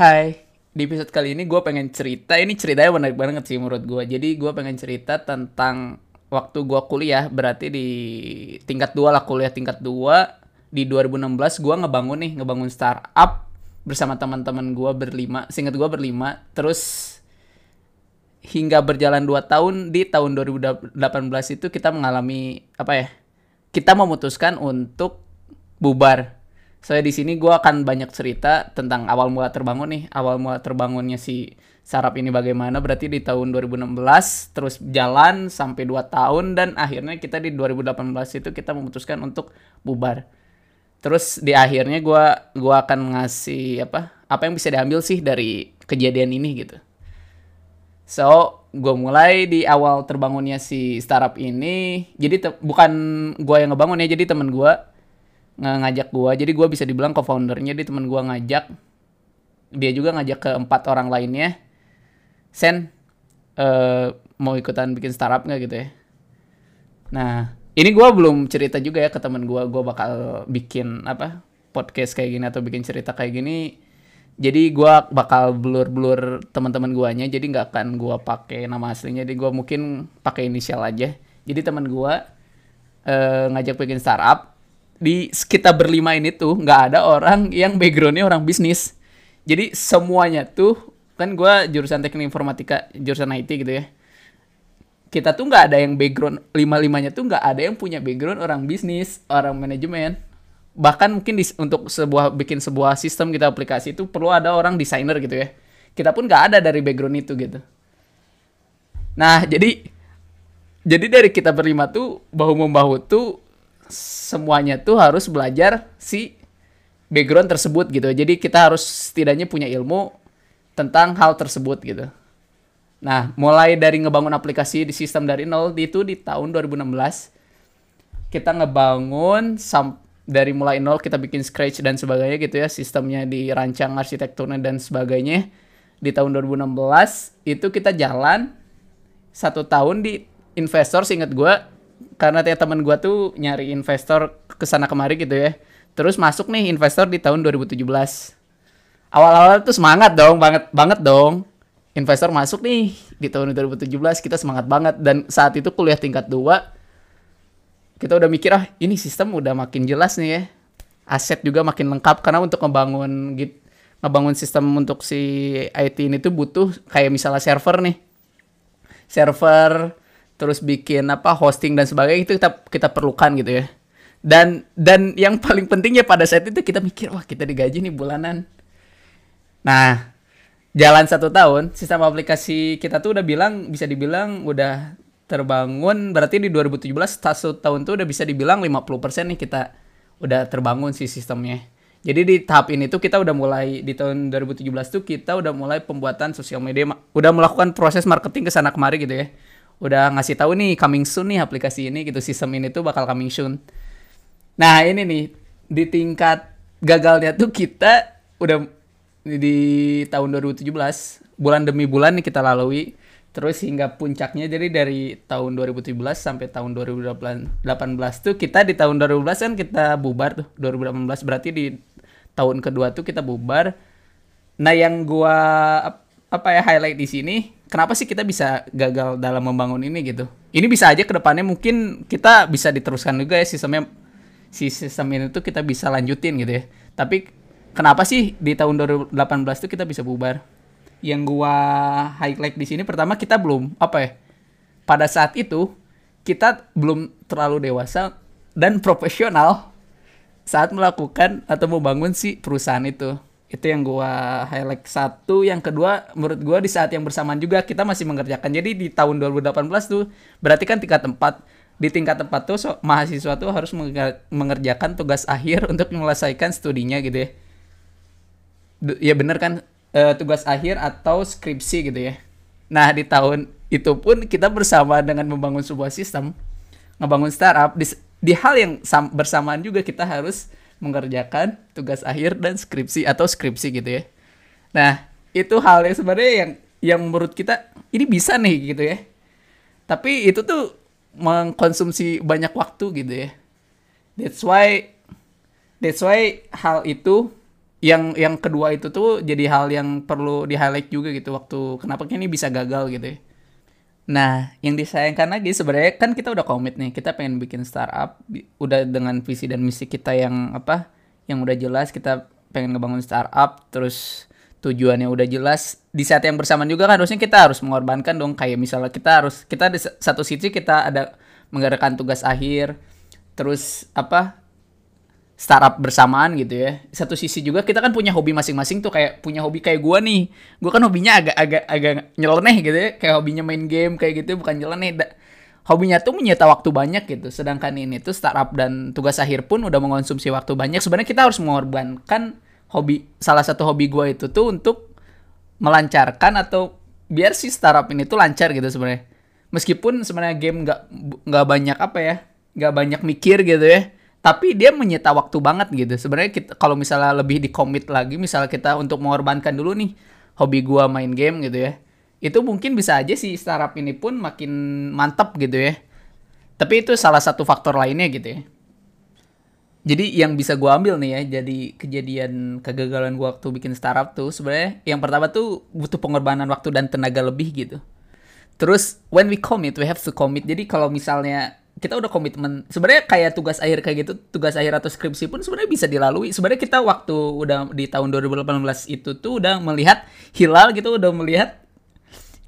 Hai, di episode kali ini gue pengen cerita, ini ceritanya menarik banget sih menurut gue. Jadi gue pengen cerita tentang waktu gue kuliah, berarti di tingkat 2 lah, kuliah tingkat 2. Di 2016 gue ngebangun nih, ngebangun startup bersama teman-teman gue berlima, singkat gue berlima. Terus hingga berjalan 2 tahun, di tahun 2018 itu kita mengalami, apa ya, kita memutuskan untuk bubar saya di sini gue akan banyak cerita tentang awal mula terbangun nih, awal mula terbangunnya si sarap ini bagaimana. Berarti di tahun 2016 terus jalan sampai 2 tahun dan akhirnya kita di 2018 itu kita memutuskan untuk bubar. Terus di akhirnya gue gua akan ngasih apa apa yang bisa diambil sih dari kejadian ini gitu. So, gue mulai di awal terbangunnya si startup ini. Jadi bukan gue yang ngebangun ya, jadi temen gue ngajak gue jadi gue bisa dibilang co-foundernya dia teman gue ngajak. Dia juga ngajak ke empat orang lainnya. Sen uh, mau ikutan bikin startup nggak gitu ya? Nah ini gue belum cerita juga ya ke teman gue gue bakal bikin apa podcast kayak gini atau bikin cerita kayak gini. Jadi gue bakal blur-blur teman-teman guanya. Jadi nggak akan gue pakai nama aslinya. Jadi gue mungkin pakai inisial aja. Jadi teman gue uh, ngajak bikin startup di sekitar berlima ini tuh nggak ada orang yang backgroundnya orang bisnis. Jadi semuanya tuh kan gue jurusan teknik informatika, jurusan IT gitu ya. Kita tuh nggak ada yang background lima limanya tuh nggak ada yang punya background orang bisnis, orang manajemen. Bahkan mungkin di, untuk sebuah bikin sebuah sistem kita aplikasi itu perlu ada orang desainer gitu ya. Kita pun nggak ada dari background itu gitu. Nah jadi jadi dari kita berlima tuh bahu membahu tuh semuanya tuh harus belajar si background tersebut gitu. Jadi kita harus setidaknya punya ilmu tentang hal tersebut gitu. Nah, mulai dari ngebangun aplikasi di sistem dari nol itu di tahun 2016 kita ngebangun dari mulai nol kita bikin scratch dan sebagainya gitu ya, sistemnya dirancang arsitekturnya dan sebagainya. Di tahun 2016 itu kita jalan satu tahun di investor seingat gue karena tiap teman gue tuh nyari investor ke sana kemari gitu ya. Terus masuk nih investor di tahun 2017. Awal-awal tuh semangat dong, banget banget dong. Investor masuk nih di tahun 2017 kita semangat banget dan saat itu kuliah tingkat 2 kita udah mikir ah ini sistem udah makin jelas nih ya. Aset juga makin lengkap karena untuk ngebangun gitu ngebangun sistem untuk si IT ini tuh butuh kayak misalnya server nih. Server terus bikin apa hosting dan sebagainya itu kita kita perlukan gitu ya. Dan dan yang paling pentingnya pada saat itu kita mikir wah kita digaji nih bulanan. Nah jalan satu tahun sistem aplikasi kita tuh udah bilang bisa dibilang udah terbangun. Berarti di 2017 satu tahun tuh udah bisa dibilang 50% nih kita udah terbangun si sistemnya. Jadi di tahap ini tuh kita udah mulai di tahun 2017 tuh kita udah mulai pembuatan sosial media udah melakukan proses marketing ke sana kemari gitu ya udah ngasih tahu nih coming soon nih aplikasi ini gitu sistem ini tuh bakal coming soon. Nah ini nih di tingkat gagalnya tuh kita udah di tahun 2017 bulan demi bulan nih kita lalui. Terus hingga puncaknya jadi dari tahun 2017 sampai tahun 2018 tuh kita di tahun 2018 kan kita bubar tuh. 2018 berarti di tahun kedua tuh kita bubar. Nah yang gua apa ya highlight di sini kenapa sih kita bisa gagal dalam membangun ini gitu? Ini bisa aja ke depannya mungkin kita bisa diteruskan juga ya sistemnya si sistem ini tuh kita bisa lanjutin gitu ya. Tapi kenapa sih di tahun 2018 tuh kita bisa bubar? Yang gua highlight di sini pertama kita belum apa ya pada saat itu kita belum terlalu dewasa dan profesional saat melakukan atau membangun si perusahaan itu itu yang gua highlight. Satu yang kedua menurut gua di saat yang bersamaan juga kita masih mengerjakan. Jadi di tahun 2018 tuh berarti kan tingkat tempat di tingkat tempat tuh so, mahasiswa tuh harus mengerjakan tugas akhir untuk menyelesaikan studinya gitu ya. Ya bener kan? E, tugas akhir atau skripsi gitu ya. Nah di tahun itu pun kita bersama dengan membangun sebuah sistem ngebangun startup di, di hal yang bersamaan juga kita harus mengerjakan tugas akhir dan skripsi atau skripsi gitu ya. Nah, itu hal yang sebenarnya yang yang menurut kita ini bisa nih gitu ya. Tapi itu tuh mengkonsumsi banyak waktu gitu ya. That's why that's why hal itu yang yang kedua itu tuh jadi hal yang perlu di highlight juga gitu waktu kenapa ini bisa gagal gitu ya. Nah, yang disayangkan lagi sebenarnya kan kita udah komit nih, kita pengen bikin startup, udah dengan visi dan misi kita yang apa, yang udah jelas kita pengen ngebangun startup, terus tujuannya udah jelas. Di saat yang bersamaan juga kan harusnya kita harus mengorbankan dong, kayak misalnya kita harus kita di satu sisi kita ada menggerakkan tugas akhir, terus apa startup bersamaan gitu ya. Satu sisi juga kita kan punya hobi masing-masing tuh kayak punya hobi kayak gua nih. Gua kan hobinya agak agak agak nyeleneh gitu ya, kayak hobinya main game kayak gitu bukan nyeleneh. Da hobinya tuh menyita waktu banyak gitu. Sedangkan ini tuh startup dan tugas akhir pun udah mengonsumsi waktu banyak. Sebenarnya kita harus mengorbankan hobi salah satu hobi gua itu tuh untuk melancarkan atau biar si startup ini tuh lancar gitu sebenarnya. Meskipun sebenarnya game nggak nggak banyak apa ya, nggak banyak mikir gitu ya tapi dia menyita waktu banget gitu. Sebenarnya kita kalau misalnya lebih dikomit lagi misalnya kita untuk mengorbankan dulu nih hobi gua main game gitu ya itu mungkin bisa aja sih startup ini pun makin mantap gitu ya. Tapi itu salah satu faktor lainnya gitu ya. Jadi yang bisa gua ambil nih ya jadi kejadian kegagalan gua waktu bikin startup tuh sebenarnya yang pertama tuh butuh pengorbanan waktu dan tenaga lebih gitu. Terus when we commit we have to commit. Jadi kalau misalnya kita udah komitmen. Sebenarnya kayak tugas akhir kayak gitu tugas akhir atau skripsi pun sebenarnya bisa dilalui. Sebenarnya kita waktu udah di tahun 2018 itu tuh udah melihat hilal gitu udah melihat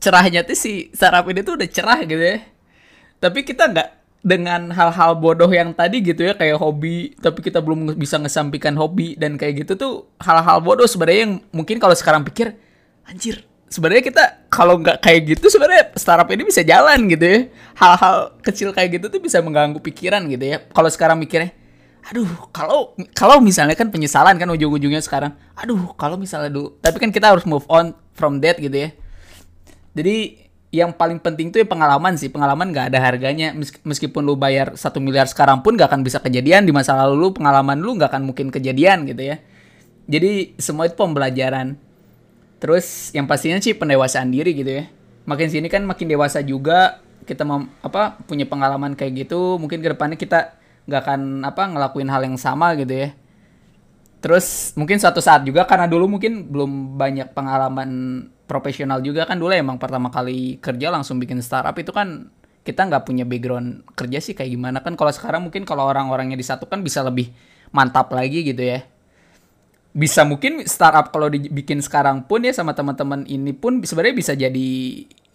cerahnya tuh si sarap ini tuh udah cerah gitu ya. Tapi kita nggak dengan hal-hal bodoh yang tadi gitu ya kayak hobi tapi kita belum bisa ngesampaikan hobi dan kayak gitu tuh hal-hal bodoh sebenarnya yang mungkin kalau sekarang pikir anjir sebenarnya kita kalau nggak kayak gitu sebenarnya startup ini bisa jalan gitu ya. Hal-hal kecil kayak gitu tuh bisa mengganggu pikiran gitu ya. Kalau sekarang mikirnya aduh kalau kalau misalnya kan penyesalan kan ujung-ujungnya sekarang. Aduh kalau misalnya dulu tapi kan kita harus move on from that gitu ya. Jadi yang paling penting tuh ya pengalaman sih. Pengalaman nggak ada harganya. Meskipun lu bayar satu miliar sekarang pun nggak akan bisa kejadian. Di masa lalu lu pengalaman lu nggak akan mungkin kejadian gitu ya. Jadi semua itu pembelajaran Terus yang pastinya sih pendewasaan diri gitu ya. Makin sini kan makin dewasa juga kita mau apa punya pengalaman kayak gitu, mungkin ke depannya kita nggak akan apa ngelakuin hal yang sama gitu ya. Terus mungkin suatu saat juga karena dulu mungkin belum banyak pengalaman profesional juga kan dulu emang pertama kali kerja langsung bikin startup itu kan kita nggak punya background kerja sih kayak gimana kan kalau sekarang mungkin kalau orang-orangnya disatukan bisa lebih mantap lagi gitu ya bisa mungkin startup kalau dibikin sekarang pun ya sama teman-teman ini pun sebenarnya bisa jadi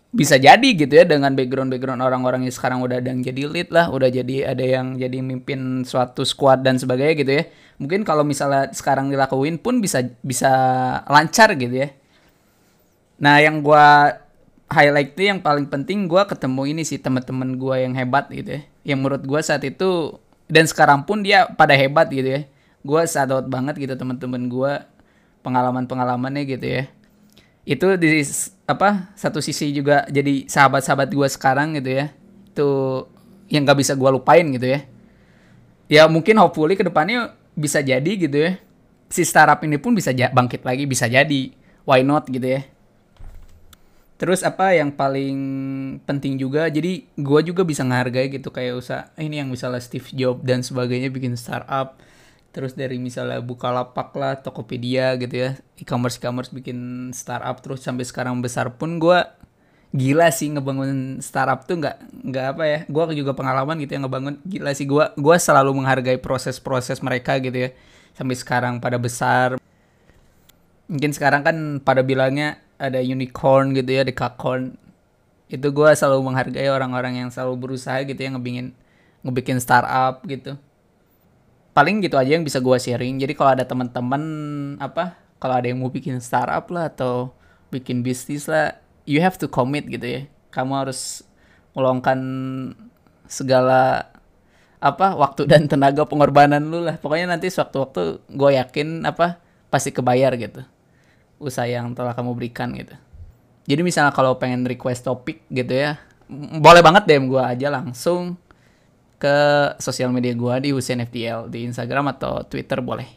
bisa jadi gitu ya dengan background background orang-orang yang sekarang udah ada yang jadi lead lah udah jadi ada yang jadi mimpin suatu squad dan sebagainya gitu ya. Mungkin kalau misalnya sekarang dilakuin pun bisa bisa lancar gitu ya. Nah yang gua highlight itu yang paling penting gua ketemu ini sih teman-teman gua yang hebat gitu ya. Yang menurut gua saat itu dan sekarang pun dia pada hebat gitu ya gue sadot banget gitu teman-teman gue pengalaman-pengalamannya gitu ya. Itu di apa satu sisi juga jadi sahabat-sahabat gue sekarang gitu ya. Itu yang gak bisa gue lupain gitu ya. Ya mungkin hopefully ke depannya bisa jadi gitu ya. Si startup ini pun bisa bangkit lagi bisa jadi. Why not gitu ya. Terus apa yang paling penting juga jadi gue juga bisa ngehargai gitu kayak usaha ini yang misalnya Steve Jobs dan sebagainya bikin startup terus dari misalnya buka lapak lah Tokopedia gitu ya e-commerce e-commerce bikin startup terus sampai sekarang besar pun gue gila sih ngebangun startup tuh nggak nggak apa ya gue juga pengalaman gitu ya ngebangun gila sih gue gue selalu menghargai proses-proses mereka gitu ya sampai sekarang pada besar. Mungkin sekarang kan pada bilangnya ada unicorn gitu ya dekakorn itu gue selalu menghargai orang-orang yang selalu berusaha gitu ya ngebingin ngebikin startup gitu paling gitu aja yang bisa gue sharing. Jadi kalau ada teman-teman apa kalau ada yang mau bikin startup lah atau bikin bisnis lah you have to commit gitu ya. Kamu harus meluangkan segala apa waktu dan tenaga pengorbanan lu lah. Pokoknya nanti sewaktu-waktu gue yakin apa pasti kebayar gitu. Usaha yang telah kamu berikan gitu. Jadi misalnya kalau pengen request topik gitu ya boleh banget DM gue aja langsung ke sosial media gue di Hussein FTL di Instagram atau Twitter boleh.